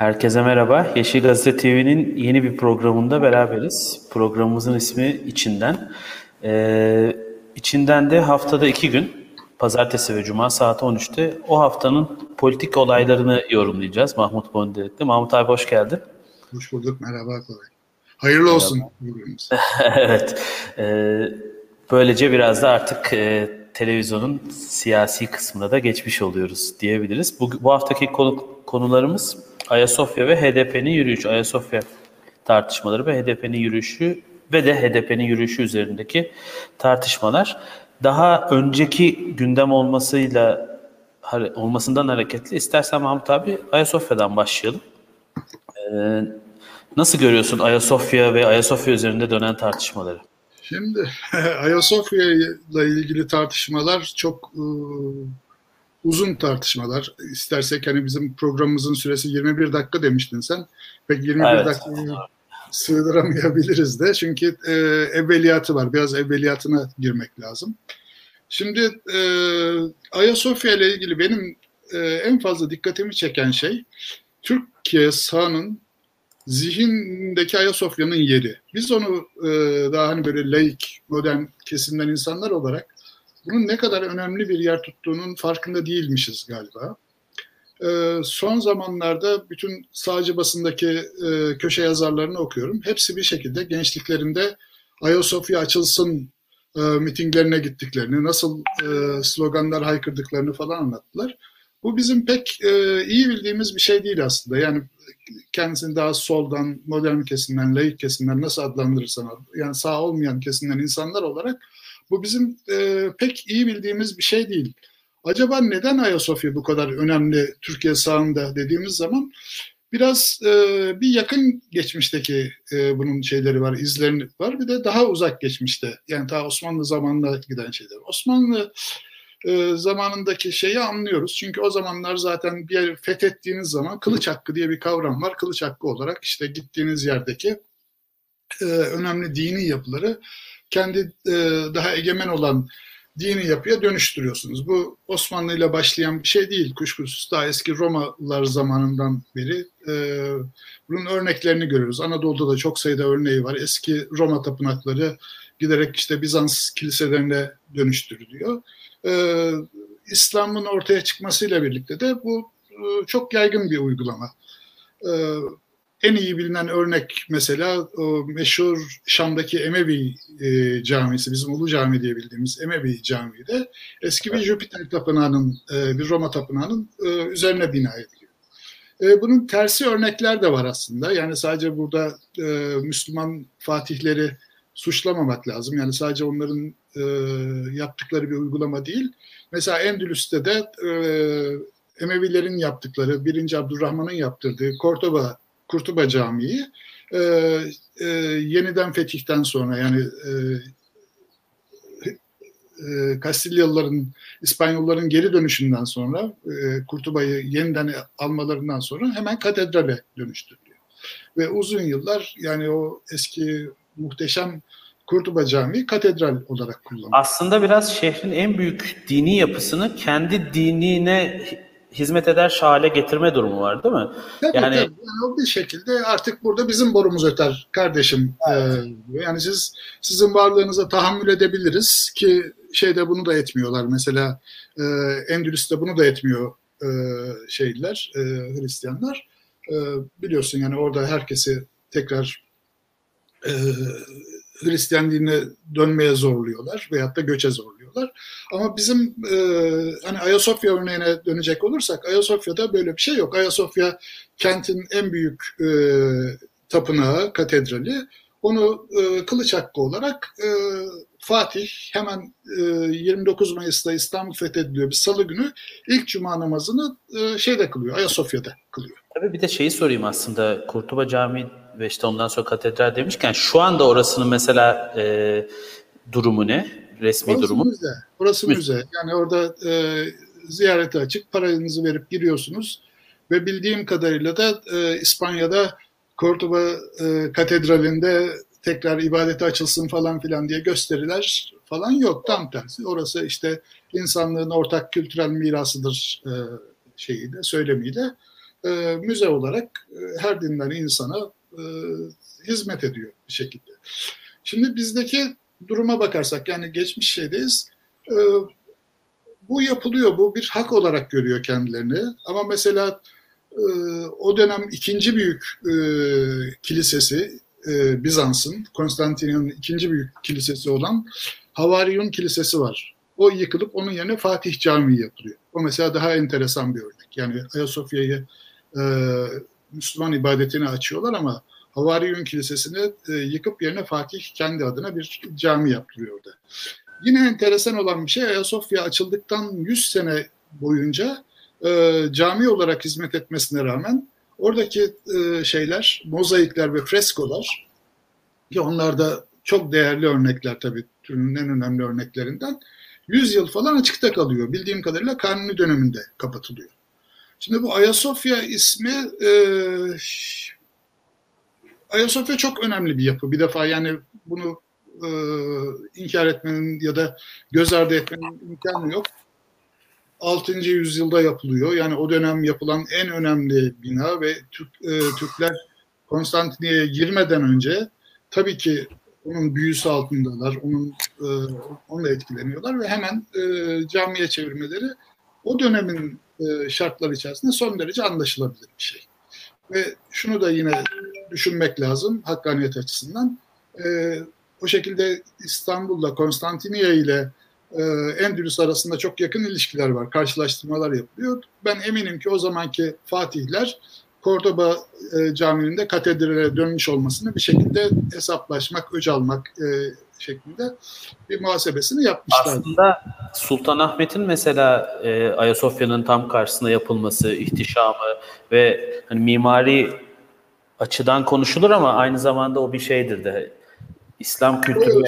Herkese merhaba. Yeşil Gazete TV'nin yeni bir programında beraberiz. Programımızın ismi İçinden. Ee, içinden de haftada iki gün, pazartesi ve cuma saat 13'te o haftanın politik olaylarını yorumlayacağız Mahmut Bondiret'le. Mahmut abi hoş geldin. Hoş bulduk, merhaba kolay. Hayırlı merhaba. olsun. evet. Ee, böylece biraz da artık e, televizyonun siyasi kısmına da geçmiş oluyoruz diyebiliriz. Bu, bu haftaki konu, konularımız Ayasofya ve HDP'nin yürüyüşü. Ayasofya tartışmaları ve HDP'nin yürüyüşü ve de HDP'nin yürüyüşü üzerindeki tartışmalar. Daha önceki gündem olmasıyla olmasından hareketli istersen Mahmut abi Ayasofya'dan başlayalım. Ee, nasıl görüyorsun Ayasofya ve Ayasofya üzerinde dönen tartışmaları? Şimdi Ayasofya ile ilgili tartışmalar çok ıı, uzun tartışmalar. İstersek hani bizim programımızın süresi 21 dakika demiştin sen. Pek 21 evet. dakika sığdıramayabiliriz de. Çünkü e, evveliyatı var. Biraz evveliyatına girmek lazım. Şimdi e, Ayasofya ile ilgili benim e, en fazla dikkatimi çeken şey Türkiye sahanın zihindeki Ayasofya'nın yeri. Biz onu e, daha hani böyle laik, modern kesimden insanlar olarak bunun ne kadar önemli bir yer tuttuğunun farkında değilmişiz galiba. Ee, son zamanlarda bütün sağcı basındaki e, köşe yazarlarını okuyorum. Hepsi bir şekilde gençliklerinde Ayasofya açılsın e, mitinglerine gittiklerini, nasıl e, sloganlar haykırdıklarını falan anlattılar. Bu bizim pek e, iyi bildiğimiz bir şey değil aslında. Yani kendisini daha soldan, modern kesimden, laik kesimden nasıl adlandırırsan, yani sağ olmayan kesimden insanlar olarak bu bizim e, pek iyi bildiğimiz bir şey değil. Acaba neden Ayasofya bu kadar önemli Türkiye sahında dediğimiz zaman biraz e, bir yakın geçmişteki e, bunun şeyleri var, izlerini var. Bir de daha uzak geçmişte yani ta Osmanlı zamanında giden şeyler. Osmanlı e, zamanındaki şeyi anlıyoruz. Çünkü o zamanlar zaten bir yer fethettiğiniz zaman kılıç hakkı diye bir kavram var. Kılıç hakkı olarak işte gittiğiniz yerdeki e, önemli dini yapıları kendi e, daha egemen olan dini yapıya dönüştürüyorsunuz. Bu Osmanlı ile başlayan bir şey değil. Kuşkusuz daha eski Romalılar zamanından beri e, bunun örneklerini görüyoruz. Anadolu'da da çok sayıda örneği var. Eski Roma tapınakları giderek işte Bizans kiliselerine dönüştürülüyor. İslam'ın ortaya çıkmasıyla birlikte de bu çok yaygın bir uygulama. En iyi bilinen örnek mesela o meşhur Şam'daki Emevi e, camisi, bizim Ulu Cami diye bildiğimiz Emevi Camii de eski bir Jüpiter tapınağının, e, bir Roma tapınağının e, üzerine bina ediliyor. E, bunun tersi örnekler de var aslında. Yani sadece burada e, Müslüman fatihleri suçlamamak lazım. Yani sadece onların e, yaptıkları bir uygulama değil. Mesela Endülüs'te de e, Emevilerin yaptıkları, 1. Abdurrahman'ın yaptırdığı Kordoba Kurtuba Camii e, e, yeniden fetihten sonra yani e, e, Kastilyalıların, İspanyolların geri dönüşünden sonra e, Kurtuba'yı yeniden almalarından sonra hemen katedrale dönüştürülüyor. Ve uzun yıllar yani o eski muhteşem Kurtuba Camii katedral olarak kullanılıyor. Aslında biraz şehrin en büyük dini yapısını kendi dinine hizmet eder hale getirme durumu var değil mi? Tabii, yani, tabii. yani bir şekilde artık burada bizim borumuz öter kardeşim. Evet. Ee, yani siz sizin varlığınıza tahammül edebiliriz ki şeyde bunu da etmiyorlar. Mesela e, Endülüs'te bunu da etmiyor e, şeyler, e, Hristiyanlar. E, biliyorsun yani orada herkesi tekrar e, Hristiyan dinine dönmeye zorluyorlar veyahut da göçe zorluyorlar. Ama bizim e, hani Ayasofya örneğine dönecek olursak Ayasofya'da böyle bir şey yok. Ayasofya kentin en büyük e, tapınağı, katedrali. Onu e, kılıç hakkı olarak e, Fatih hemen e, 29 Mayıs'ta İstanbul fethediliyor bir salı günü ilk cuma namazını e, şeyde kılıyor, Ayasofya'da kılıyor. Tabii bir de şeyi sorayım aslında Kurtuba Camii ve işte ondan sonra katedral demişken şu anda orasının mesela e, durumu ne? Resmi Orası durumu? Müze. Orası müze. müze. Yani orada e, ziyarete açık. Paranızı verip giriyorsunuz. Ve bildiğim kadarıyla da e, İspanya'da Cordoba e, katedralinde tekrar ibadete açılsın falan filan diye gösteriler falan yok. Tam tersi. Orası işte insanlığın ortak kültürel mirasıdır e, şeyiyle, söylemiyle. e, müze olarak e, her dinden insana e, hizmet ediyor bir şekilde. Şimdi bizdeki duruma bakarsak yani geçmiş şeydeyiz. E, bu yapılıyor, bu bir hak olarak görüyor kendilerini. Ama mesela e, o dönem ikinci büyük e, kilisesi e, Bizans'ın, Konstantiniyye'nin ikinci büyük kilisesi olan Havariyun Kilisesi var. O yıkılıp onun yerine Fatih Camii yapılıyor. O mesela daha enteresan bir örnek. Yani Ayasofya'yı e, Müslüman ibadetini açıyorlar ama Havariyun Kilisesi'ni e, yıkıp yerine Fatih kendi adına bir cami yaptırıyor orada. Yine enteresan olan bir şey Ayasofya açıldıktan 100 sene boyunca e, cami olarak hizmet etmesine rağmen oradaki e, şeyler, mozaikler ve freskolar ki onlar da çok değerli örnekler tabii türünün en önemli örneklerinden 100 yıl falan açıkta kalıyor. Bildiğim kadarıyla Kanuni döneminde kapatılıyor. Şimdi bu Ayasofya ismi e, Ayasofya çok önemli bir yapı. Bir defa yani bunu e, inkar etmenin ya da göz ardı etmenin imkanı yok. 6. yüzyılda yapılıyor. Yani o dönem yapılan en önemli bina ve Türk, e, Türkler Konstantiniye'ye girmeden önce tabii ki onun büyüsü altındalar, onun e, onunla etkileniyorlar ve hemen e, camiye çevirmeleri o dönemin e, şartları içerisinde son derece anlaşılabilir bir şey. Ve şunu da yine düşünmek lazım hakkaniyet açısından. E, o şekilde İstanbul'la Konstantiniye ile e, Endülüs arasında çok yakın ilişkiler var. Karşılaştırmalar yapılıyor. Ben eminim ki o zamanki fatihler Kordoba e, Camii'nde katedrale dönmüş olmasını bir şekilde hesaplaşmak, öc almak şeklinde bir muhasebesini yapmışlar. Aslında Sultanahmet'in mesela e, Ayasofya'nın tam karşısında yapılması, ihtişamı ve hani mimari açıdan konuşulur ama aynı zamanda o bir şeydir de İslam kültürü,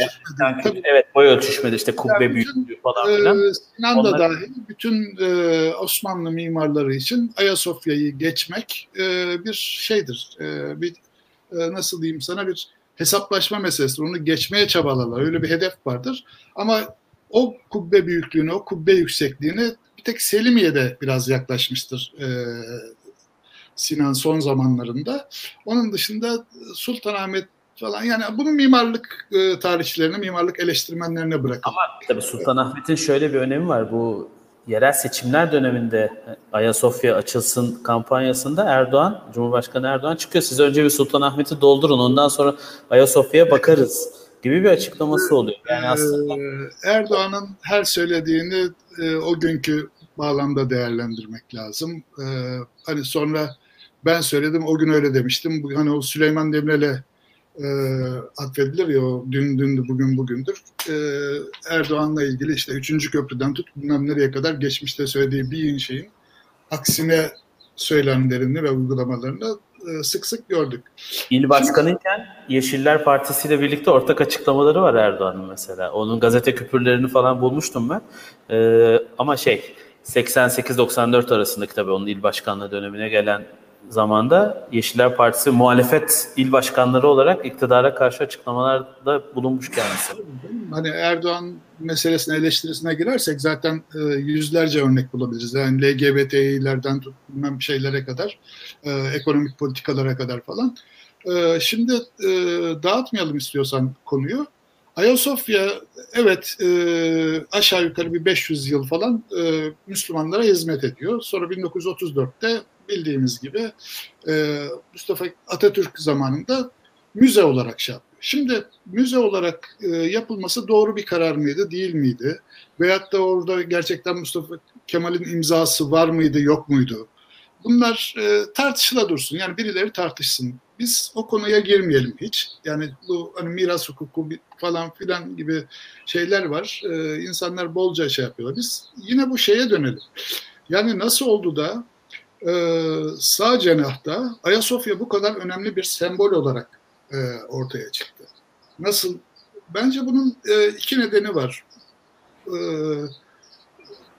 kültürü evet boy ölçüşmedi işte kubbe yani büyüklüğü falan filan. E, Sinan da dahil bütün e, Osmanlı mimarları için Ayasofya'yı geçmek e, bir şeydir. E, bir e, nasıl diyeyim sana bir hesaplaşma meselesi. Onu geçmeye çabalarlar. Öyle bir hedef vardır. Ama o kubbe büyüklüğüne, o kubbe yüksekliğine bir tek Selimiye'de biraz yaklaşmıştır e, Sinan son zamanlarında. Onun dışında Sultanahmet falan. Yani bunu mimarlık e, tarihçilerine, mimarlık eleştirmenlerine bırakın. Ama tabii Sultanahmet'in şöyle bir önemi var. Bu yerel seçimler döneminde Ayasofya açılsın kampanyasında Erdoğan, Cumhurbaşkanı Erdoğan çıkıyor. Siz önce bir Sultanahmet'i doldurun ondan sonra Ayasofya'ya bakarız gibi bir açıklaması oluyor. Yani aslında e, Erdoğan'ın her söylediğini e, o günkü bağlamda değerlendirmek lazım. E, hani sonra ben söyledim o gün öyle demiştim. Hani o Süleyman Demirel'e e, atfedilir ya o dün dündü bugün bugündür. E, Erdoğan'la ilgili işte üçüncü köprüden tut bilmem nereye kadar geçmişte söylediği bir şeyin aksine söylemlerini ve uygulamalarını e, sık sık gördük. İl başkanıyken Yeşiller Partisi ile birlikte ortak açıklamaları var Erdoğan'ın mesela. Onun gazete küpürlerini falan bulmuştum ben. E, ama şey 88-94 arasındaki tabii onun il başkanlığı dönemine gelen zamanda Yeşiller Partisi muhalefet il başkanları olarak iktidara karşı açıklamalarda bulunmuş kendisi. Hani Erdoğan meselesine eleştirisine girersek zaten e, yüzlerce örnek bulabiliriz. Yani LGBT'lerden tutmam şeylere kadar, e, ekonomik politikalara kadar falan. E, şimdi e, dağıtmayalım istiyorsan konuyu. Ayasofya evet e, aşağı yukarı bir 500 yıl falan e, Müslümanlara hizmet ediyor. Sonra 1934'te bildiğimiz gibi e, Mustafa Atatürk zamanında müze olarak şey yapıyor. Şimdi müze olarak e, yapılması doğru bir karar mıydı, değil miydi? Veyahut da orada gerçekten Mustafa Kemal'in imzası var mıydı, yok muydu? Bunlar e, tartışıla dursun. Yani birileri tartışsın. Biz o konuya girmeyelim hiç. Yani bu hani miras hukuku falan filan gibi şeyler var. E, insanlar bolca şey yapıyorlar. Biz yine bu şeye dönelim. Yani nasıl oldu da e, sağ cenahta Ayasofya bu kadar önemli bir sembol olarak e, ortaya çıktı. Nasıl? Bence bunun e, iki nedeni var. E,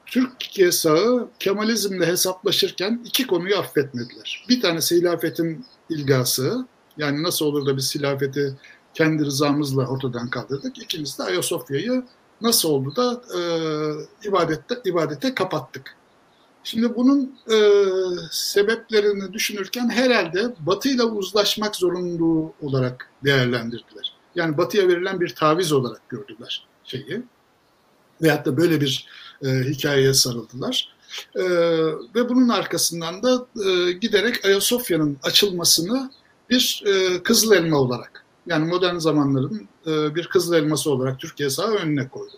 Türkiye sağı Kemalizmle hesaplaşırken iki konuyu affetmediler. Bir tanesi hilafetin ilgası. Yani nasıl olur da biz hilafeti kendi rızamızla ortadan kaldırdık. İkincisi de Ayasofya'yı nasıl oldu da e, ibadette, ibadete kapattık. Şimdi bunun e, sebeplerini düşünürken herhalde Batı ile uzlaşmak zorunluluğu olarak değerlendirdiler. Yani Batı'ya verilen bir taviz olarak gördüler şeyi. Veyahut da böyle bir e, hikayeye sarıldılar. E, ve bunun arkasından da e, giderek Ayasofya'nın açılmasını bir e, kızıl elma olarak yani modern zamanların e, bir kızıl elması olarak Türkiye sağ önüne koydu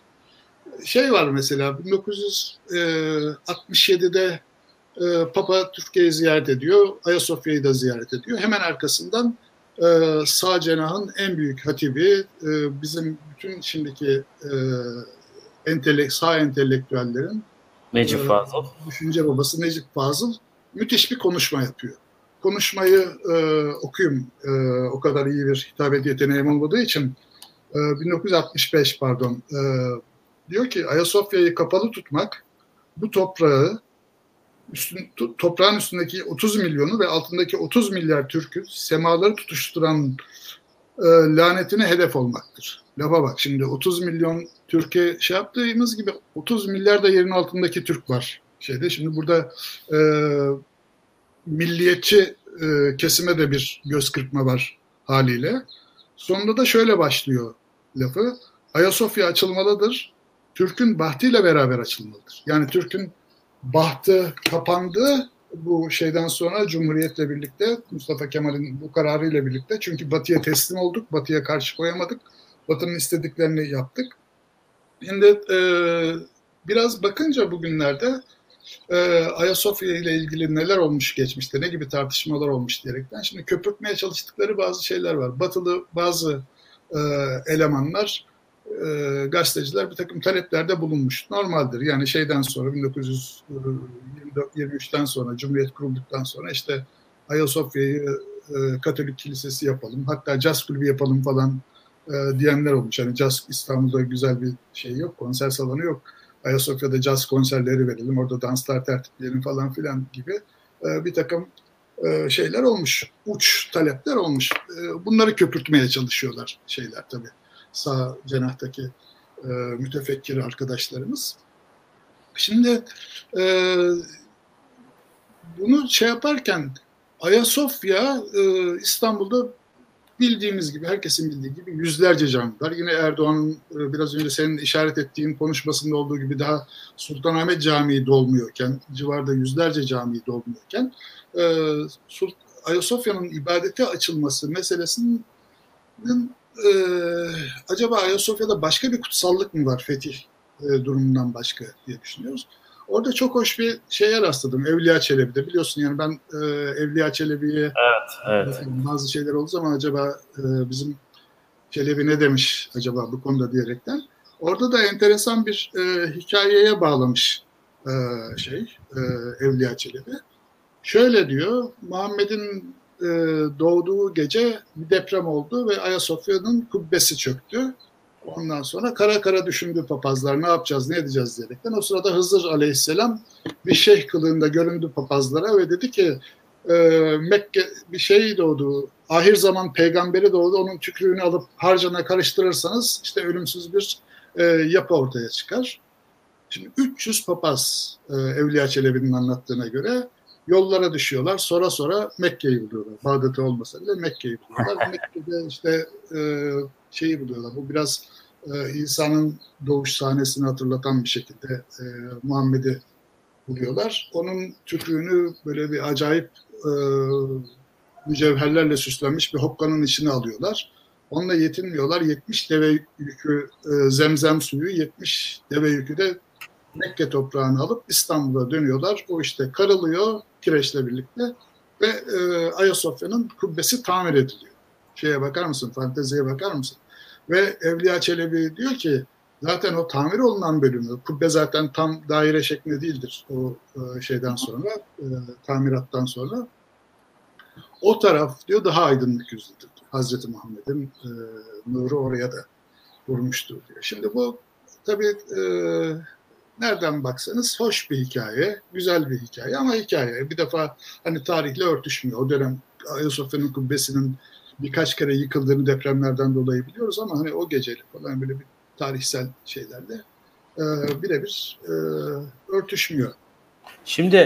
şey var mesela 1967'de e, Papa Türkiye'yi ziyaret ediyor, Ayasofya'yı da ziyaret ediyor. Hemen arkasından e, sağ cenahın en büyük hatibi, e, bizim bütün şimdiki e, entelek, sağ entelektüellerin Necip e, Fazıl. Düşünce babası Necip Fazıl müthiş bir konuşma yapıyor. Konuşmayı e, okuyayım. E, o kadar iyi bir hitabet yeteneğim olmadığı için e, 1965 pardon e, diyor ki Ayasofya'yı kapalı tutmak bu toprağı üstün, toprağın üstündeki 30 milyonu ve altındaki 30 milyar Türk'ü semaları tutuşturan e, lanetine hedef olmaktır. Lafa bak şimdi 30 milyon Türkiye şey yaptığımız gibi 30 milyar da yerin altındaki Türk var şeyde. Şimdi burada e, milliyetçi e, kesime de bir göz kırpma var haliyle. Sonunda da şöyle başlıyor lafı. Ayasofya açılmalıdır. Türk'ün bahtıyla beraber açılmalıdır. Yani Türk'ün bahtı kapandı bu şeyden sonra Cumhuriyet'le birlikte Mustafa Kemal'in bu kararıyla birlikte çünkü Batı'ya teslim olduk, Batı'ya karşı koyamadık, Batı'nın istediklerini yaptık. Şimdi e, biraz bakınca bugünlerde e, Ayasofya ile ilgili neler olmuş geçmişte, ne gibi tartışmalar olmuş diyerekten şimdi köpürtmeye çalıştıkları bazı şeyler var. Batılı bazı e, elemanlar e, gazeteciler bir takım taleplerde bulunmuş. Normaldir. Yani şeyden sonra 1923'ten sonra Cumhuriyet kurulduktan sonra işte Ayasofya'yı e, Katolik Kilisesi yapalım. Hatta caz kulübü yapalım falan e, diyenler olmuş. Yani caz İstanbul'da güzel bir şey yok. Konser salonu yok. Ayasofya'da caz konserleri verelim. Orada danslar tertipleyelim falan filan gibi e, bir takım e, şeyler olmuş. Uç talepler olmuş. E, bunları köpürtmeye çalışıyorlar şeyler tabii sağ cenahtaki e, mütefekkir arkadaşlarımız. Şimdi e, bunu şey yaparken Ayasofya e, İstanbul'da bildiğimiz gibi, herkesin bildiği gibi yüzlerce cami var. Yine Erdoğan'ın e, biraz önce senin işaret ettiğin konuşmasında olduğu gibi daha Sultanahmet Camii dolmuyorken, civarda yüzlerce cami dolmuyorken e, Ayasofya'nın ibadete açılması meselesinin e, acaba Ayasofya'da başka bir kutsallık mı var fetih e, durumundan başka diye düşünüyoruz. Orada çok hoş bir şeye rastladım. Evliya Çelebi'de. Biliyorsun yani ben e, Evliya Çelebi'ye evet, evet. bazı şeyler olduğu zaman acaba e, bizim Çelebi ne demiş acaba bu konuda diyerekten. Orada da enteresan bir e, hikayeye bağlamış e, şey e, Evliya Çelebi. Şöyle diyor, Muhammed'in e, doğduğu gece bir deprem oldu ve Ayasofya'nın kubbesi çöktü. Ondan sonra kara kara düşündü papazlar ne yapacağız ne edeceğiz diyerekten. O sırada Hızır aleyhisselam bir şeyh kılığında göründü papazlara ve dedi ki e, Mekke bir şey doğdu. Ahir zaman peygamberi doğdu. Onun tükrüğünü alıp harcana karıştırırsanız işte ölümsüz bir e, yapı ortaya çıkar. Şimdi 300 papaz e, Evliya Çelebi'nin anlattığına göre yollara düşüyorlar. Sonra sonra Mekke'yi buluyorlar. Bağdat'ı olmasa bile Mekke'yi buluyorlar. Mekke'de işte e, şeyi buluyorlar. Bu biraz e, İsa'nın doğuş sahnesini hatırlatan bir şekilde e, Muhammed'i buluyorlar. Onun tükrüğünü böyle bir acayip e, mücevherlerle süslenmiş bir hokkanın içine alıyorlar. Onunla yetinmiyorlar. 70 deve yükü e, zemzem suyu, 70 deve yükü de Mekke toprağını alıp İstanbul'a dönüyorlar. O işte karılıyor kireçle birlikte ve e, Ayasofya'nın kubbesi tamir ediliyor. Şeye bakar mısın? Fanteziye bakar mısın? Ve Evliya Çelebi diyor ki zaten o tamir olunan bölümü, kubbe zaten tam daire şeklinde değildir o e, şeyden sonra, e, tamirattan sonra. O taraf diyor daha aydınlık yüzlüdür. Hazreti Muhammed'in e, nuru oraya da vurmuştur diyor. Şimdi bu tabii e, nereden baksanız hoş bir hikaye, güzel bir hikaye ama hikaye bir defa hani tarihle örtüşmüyor. O dönem Ayasofya'nın kubbesinin birkaç kere yıkıldığını depremlerden dolayı biliyoruz ama hani o geceyle falan böyle bir tarihsel şeylerle e, birebir e, örtüşmüyor. Şimdi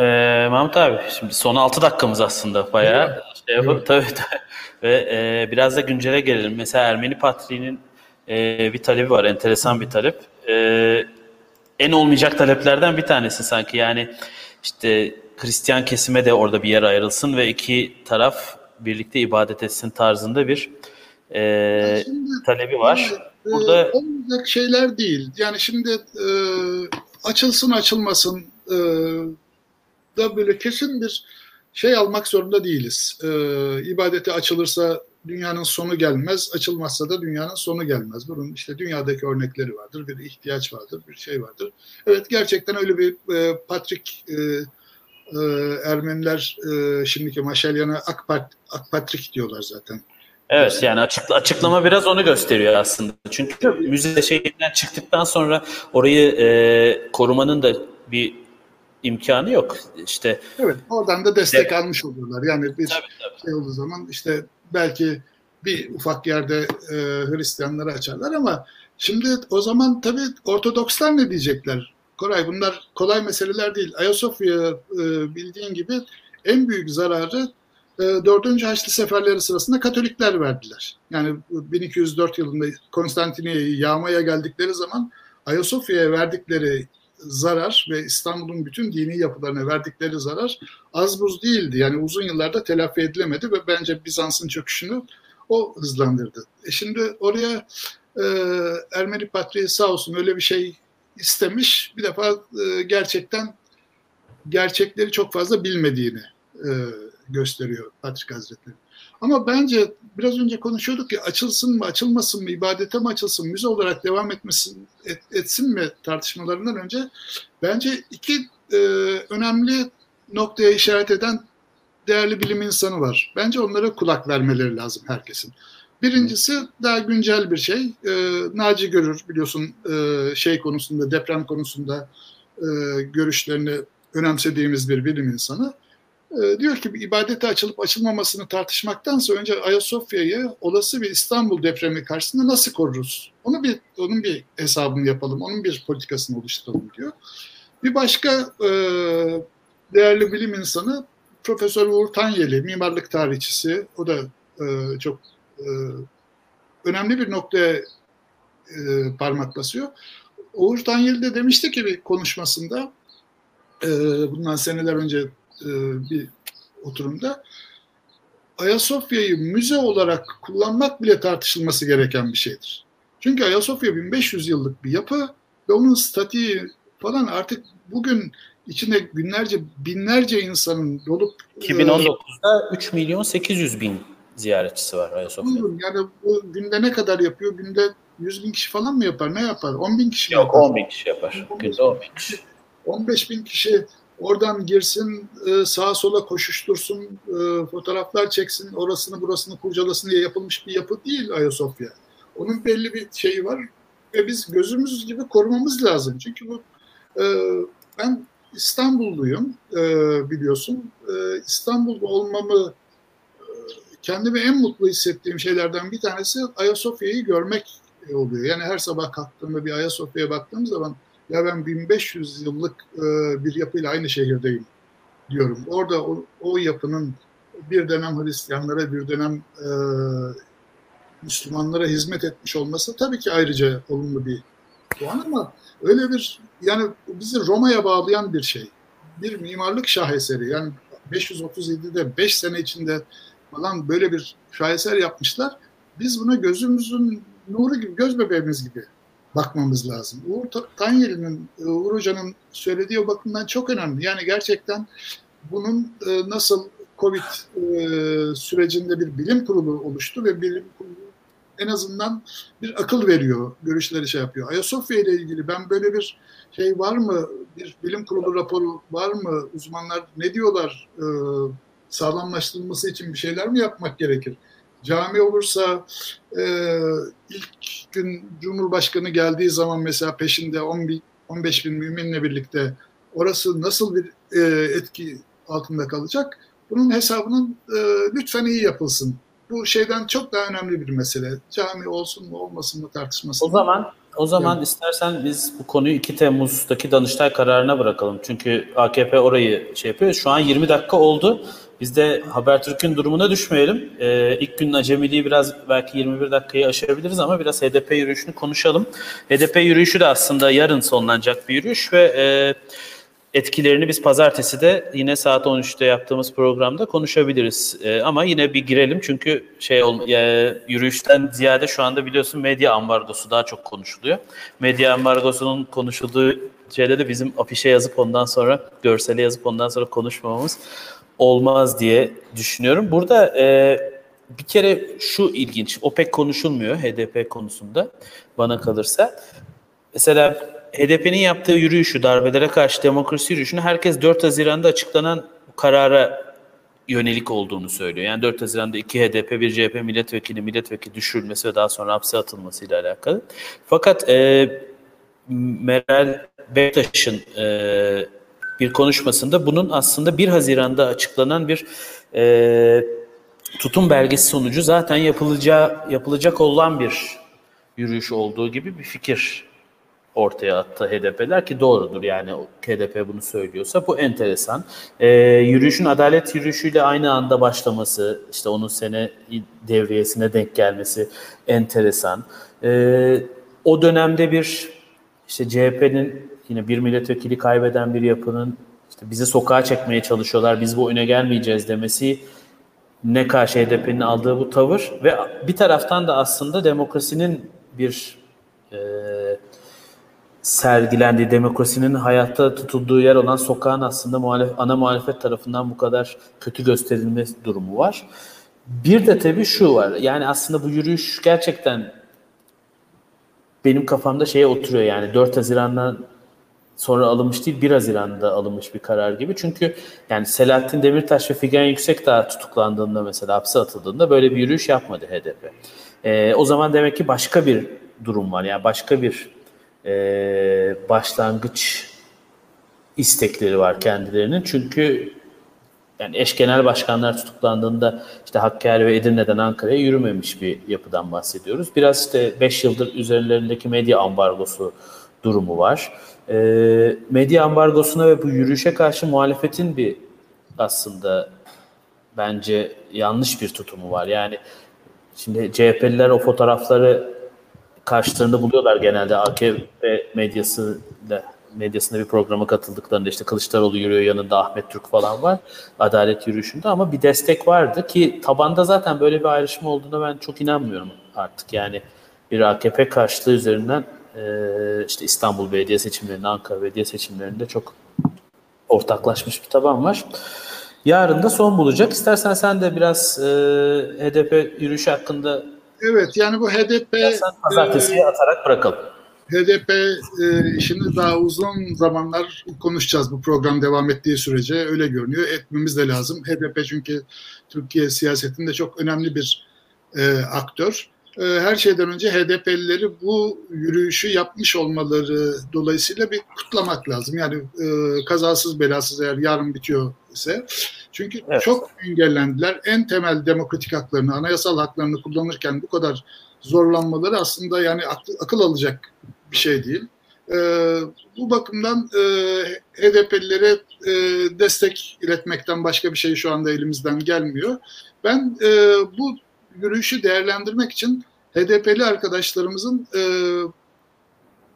e, Mahmut abi, şimdi son 6 dakikamız aslında bayağı evet. şey yapıp evet. tabii, tabii. ve e, biraz da güncele gelelim. Mesela Ermeni Patriği'nin e, bir talebi var, enteresan bir talep. E, en olmayacak taleplerden bir tanesi sanki yani işte Hristiyan kesime de orada bir yer ayrılsın ve iki taraf birlikte ibadet etsin tarzında bir e, şimdi, talebi var. E, Burada olmayacak şeyler değil. Yani şimdi e, açılsın açılmasın e, da böyle kesin bir şey almak zorunda değiliz. E, ibadeti açılırsa dünyanın sonu gelmez, açılmazsa da dünyanın sonu gelmez. Bunun işte dünyadaki örnekleri vardır, bir ihtiyaç vardır, bir şey vardır. Evet gerçekten öyle bir e, Patrik e, e, Ermeniler e, şimdiki Maşalyan'a Akpat, Akpatrik diyorlar zaten. Evet yani açıkla, açıklama biraz onu gösteriyor aslında. Çünkü müze şeyinden çıktıktan sonra orayı e, korumanın da bir imkanı yok. İşte Evet, oradan da destek de, almış oluyorlar. Yani bir tabii, tabii. şey olduğu zaman işte belki bir ufak yerde e, Hristiyanları açarlar ama şimdi o zaman tabii Ortodokslar ne diyecekler? Koray bunlar kolay meseleler değil. Ayasofya e, bildiğin gibi en büyük zararı e, 4. Haçlı Seferleri sırasında Katolikler verdiler. Yani 1204 yılında Konstantiniye'yi yağmaya geldikleri zaman Ayasofya'ya verdikleri zarar ve İstanbul'un bütün dini yapılarına verdikleri zarar az buz değildi. Yani uzun yıllarda telafi edilemedi ve bence Bizans'ın çöküşünü o hızlandırdı. E şimdi oraya e, Ermeni Patriği sağ olsun öyle bir şey istemiş. Bir defa e, gerçekten gerçekleri çok fazla bilmediğini e, gösteriyor Patrik Hazretleri. Ama bence biraz önce konuşuyorduk ya açılsın mı açılmasın mı ibadete mi açılsın müze olarak devam etmesin et, etsin mi tartışmalarından önce bence iki e, önemli noktaya işaret eden değerli bilim insanı var. Bence onlara kulak vermeleri lazım herkesin. Birincisi daha güncel bir şey. E, Naci Görür biliyorsun e, şey konusunda deprem konusunda e, görüşlerini önemsediğimiz bir bilim insanı. E, diyor ki ibadete açılıp açılmamasını tartışmaktansa önce Ayasofya'yı olası bir İstanbul depremi karşısında nasıl koruruz? Onu bir onun bir hesabını yapalım, onun bir politikasını oluşturalım diyor. Bir başka e, değerli bilim insanı Profesör Uğur Tanyeli, mimarlık tarihçisi. O da e, çok e, önemli bir noktaya e, parmak basıyor. Uğur Tanyeli de demişti ki bir konuşmasında e, bundan seneler önce bir oturumda Ayasofya'yı müze olarak kullanmak bile tartışılması gereken bir şeydir. Çünkü Ayasofya 1500 yıllık bir yapı ve onun statiği falan artık bugün içinde günlerce binlerce insanın dolup 2019'da 3 milyon 800 bin ziyaretçisi var Ayasofya. Yani bu günde ne kadar yapıyor? Günde 100 bin kişi falan mı yapar? Ne yapar? 10 bin kişi Yok, yapar? 10 bin kişi yapar. Günde 10 bin kişi. 15 bin kişi oradan girsin, e, sağa sola koşuştursun, e, fotoğraflar çeksin, orasını burasını kurcalasın diye yapılmış bir yapı değil Ayasofya. Onun belli bir şeyi var ve biz gözümüz gibi korumamız lazım. Çünkü bu e, ben İstanbulluyum biliyorsun. İstanbul'da olmamı kendimi en mutlu hissettiğim şeylerden bir tanesi Ayasofya'yı görmek oluyor. Yani her sabah kalktığımda bir Ayasofya'ya baktığım zaman ya ben 1500 yıllık e, bir yapıyla aynı şehirdeyim diyorum. Orada o, o yapının bir dönem Hristiyanlara, bir dönem e, Müslümanlara hizmet etmiş olması tabii ki ayrıca olumlu bir puan ama öyle bir yani bizi Roma'ya bağlayan bir şey. Bir mimarlık şaheseri. Yani 537'de 5 sene içinde falan böyle bir şaheser yapmışlar. Biz buna gözümüzün nuru gibi, göz bebeğimiz gibi bakmamız lazım. Uğur Tanyeli'nin, e, Uğur Hoca'nın söylediği o bakımdan çok önemli. Yani gerçekten bunun e, nasıl Covid e, sürecinde bir bilim kurulu oluştu ve bilim kurulu en azından bir akıl veriyor, görüşleri şey yapıyor. Ayasofya ile ilgili ben böyle bir şey var mı, bir bilim kurulu raporu var mı, uzmanlar ne diyorlar, sağlamlaştırılması için bir şeyler mi yapmak gerekir? Cami olursa e, ilk gün Cumhurbaşkanı geldiği zaman mesela peşinde 10 bin, 15 bin müminle birlikte orası nasıl bir e, etki altında kalacak? Bunun hesabının e, lütfen iyi yapılsın. Bu şeyden çok daha önemli bir mesele. Cami olsun mu olmasın mı tartışması. O zaman O zaman evet. istersen biz bu konuyu 2 Temmuz'daki Danıştay kararına bırakalım. Çünkü AKP orayı şey yapıyor. Şu an 20 dakika oldu. Biz de Habertürk'ün durumuna düşmeyelim. Ee, ilk günün acemiliği biraz belki 21 dakikayı aşabiliriz ama biraz HDP yürüyüşünü konuşalım. HDP yürüyüşü de aslında yarın sonlanacak bir yürüyüş ve e, etkilerini biz pazartesi de yine saat 13'te yaptığımız programda konuşabiliriz. E, ama yine bir girelim çünkü şey ol, e, yürüyüşten ziyade şu anda biliyorsun medya ambargosu daha çok konuşuluyor. Medya ambargosunun konuşulduğu şeyde de bizim afişe yazıp ondan sonra görsele yazıp ondan sonra konuşmamamız olmaz diye düşünüyorum. Burada e, bir kere şu ilginç, o pek konuşulmuyor HDP konusunda bana kalırsa. Mesela HDP'nin yaptığı yürüyüşü, darbelere karşı demokrasi yürüyüşünü herkes 4 Haziran'da açıklanan karara yönelik olduğunu söylüyor. Yani 4 Haziran'da iki HDP, bir CHP milletvekili, milletvekili düşürülmesi ve daha sonra hapse atılmasıyla alakalı. Fakat e, Meral Bektaş'ın e, bir konuşmasında bunun aslında 1 Haziran'da açıklanan bir e, tutum belgesi sonucu zaten yapılacağı yapılacak olan bir yürüyüş olduğu gibi bir fikir ortaya attı HDP'ler ki doğrudur yani HDP bunu söylüyorsa bu enteresan. Ee, yürüyüşün adalet yürüyüşüyle aynı anda başlaması işte onun sene devriyesine denk gelmesi enteresan. Ee, o dönemde bir işte CHP'nin yine bir milletvekili kaybeden bir yapının işte bizi sokağa çekmeye çalışıyorlar biz bu oyuna gelmeyeceğiz demesi ne karşı HDP'nin aldığı bu tavır ve bir taraftan da aslında demokrasinin bir e, sergilendiği, demokrasinin hayatta tutulduğu yer olan sokağın aslında muhalef, ana muhalefet tarafından bu kadar kötü gösterilme durumu var. Bir de tabii şu var, yani aslında bu yürüyüş gerçekten benim kafamda şeye oturuyor yani 4 Haziran'dan sonra alınmış değil 1 Haziran'da alınmış bir karar gibi. Çünkü yani Selahattin Demirtaş ve Figen Yüksekdağ tutuklandığında mesela hapse atıldığında böyle bir yürüyüş yapmadı HDP. Ee, o zaman demek ki başka bir durum var. Yani başka bir e, başlangıç istekleri var kendilerinin. Çünkü yani eş genel başkanlar tutuklandığında işte Hakkari ve Edirne'den Ankara'ya yürümemiş bir yapıdan bahsediyoruz. Biraz işte 5 yıldır üzerlerindeki medya ambargosu durumu var. E, medya ambargosuna ve bu yürüyüşe karşı muhalefetin bir aslında bence yanlış bir tutumu var. Yani şimdi CHP'liler o fotoğrafları karşılarında buluyorlar genelde AKP medyası da medyasında bir programa katıldıklarında işte Kılıçdaroğlu yürüyor yanında Ahmet Türk falan var adalet yürüyüşünde ama bir destek vardı ki tabanda zaten böyle bir ayrışma olduğuna ben çok inanmıyorum artık yani bir AKP karşılığı üzerinden işte İstanbul Belediye seçimlerinde Ankara Belediye seçimlerinde çok ortaklaşmış bir taban var. Yarın da son bulacak. İstersen sen de biraz e, HDP yürüyüşü hakkında Evet yani bu HDP pazartesiye e, atarak bırakalım. HDP e, işini daha uzun zamanlar konuşacağız bu program devam ettiği sürece öyle görünüyor. Etmemiz de lazım. HDP çünkü Türkiye siyasetinde çok önemli bir e, aktör. E, her şeyden önce HDP'lileri bu yürüyüşü yapmış olmaları dolayısıyla bir kutlamak lazım. Yani e, kazasız belasız eğer yarın bitiyor ise çünkü evet. çok engellendiler. En temel demokratik haklarını, anayasal haklarını kullanırken bu kadar zorlanmaları aslında yani akıl, akıl alacak bir şey değil. E, bu bakımdan e, HDP'lilere e, destek iletmekten başka bir şey şu anda elimizden gelmiyor. Ben e, bu yürüyüşü değerlendirmek için HDP'li arkadaşlarımızın e,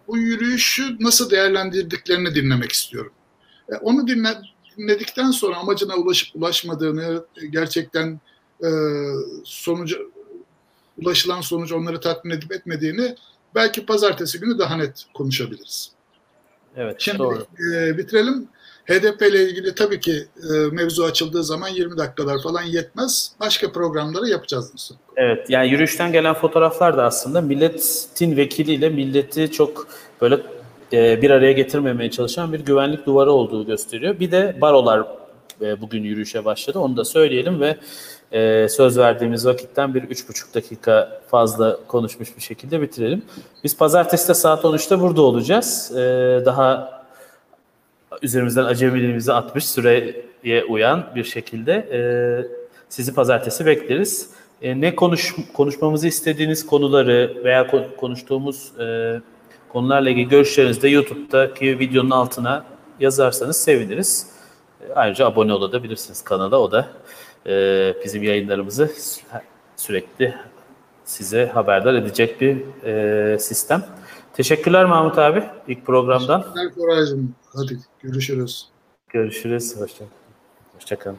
bu yürüyüşü nasıl değerlendirdiklerini dinlemek istiyorum. E, onu dinle, dinledikten sonra amacına ulaşıp ulaşmadığını, gerçekten e, sonucu ulaşılan sonuç onları tatmin edip etmediğini belki pazartesi günü daha net konuşabiliriz. Evet, Şimdi doğru. E, bitirelim. HDP ile ilgili tabii ki e, mevzu açıldığı zaman 20 dakikalar falan yetmez. Başka programları yapacağız nasıl? Evet, yani yürüyüşten gelen fotoğraflar da aslında milletin vekiliyle milleti çok böyle e, bir araya getirmemeye çalışan bir güvenlik duvarı olduğu gösteriyor. Bir de barolar e, bugün yürüyüşe başladı. Onu da söyleyelim ve e, söz verdiğimiz vakitten bir üç buçuk dakika fazla konuşmuş bir şekilde bitirelim. Biz pazartesi de saat 13'te burada olacağız. E, daha üzerimizden acemiliğimizi atmış süreye uyan bir şekilde e, sizi pazartesi bekleriz. E, ne konuş konuşmamızı istediğiniz konuları veya konuştuğumuz e, konularla ilgili görüşlerinizi de YouTube'daki videonun altına yazarsanız seviniriz. Ayrıca abone olabilirsiniz kanala. O da e, bizim yayınlarımızı sü- sürekli size haberdar edecek bir e, sistem. Teşekkürler Mahmut abi ilk programdan. Teşekkürler Koraycığım. Hadi görüşürüz. Görüşürüz. Hoşça, hoşça kalın.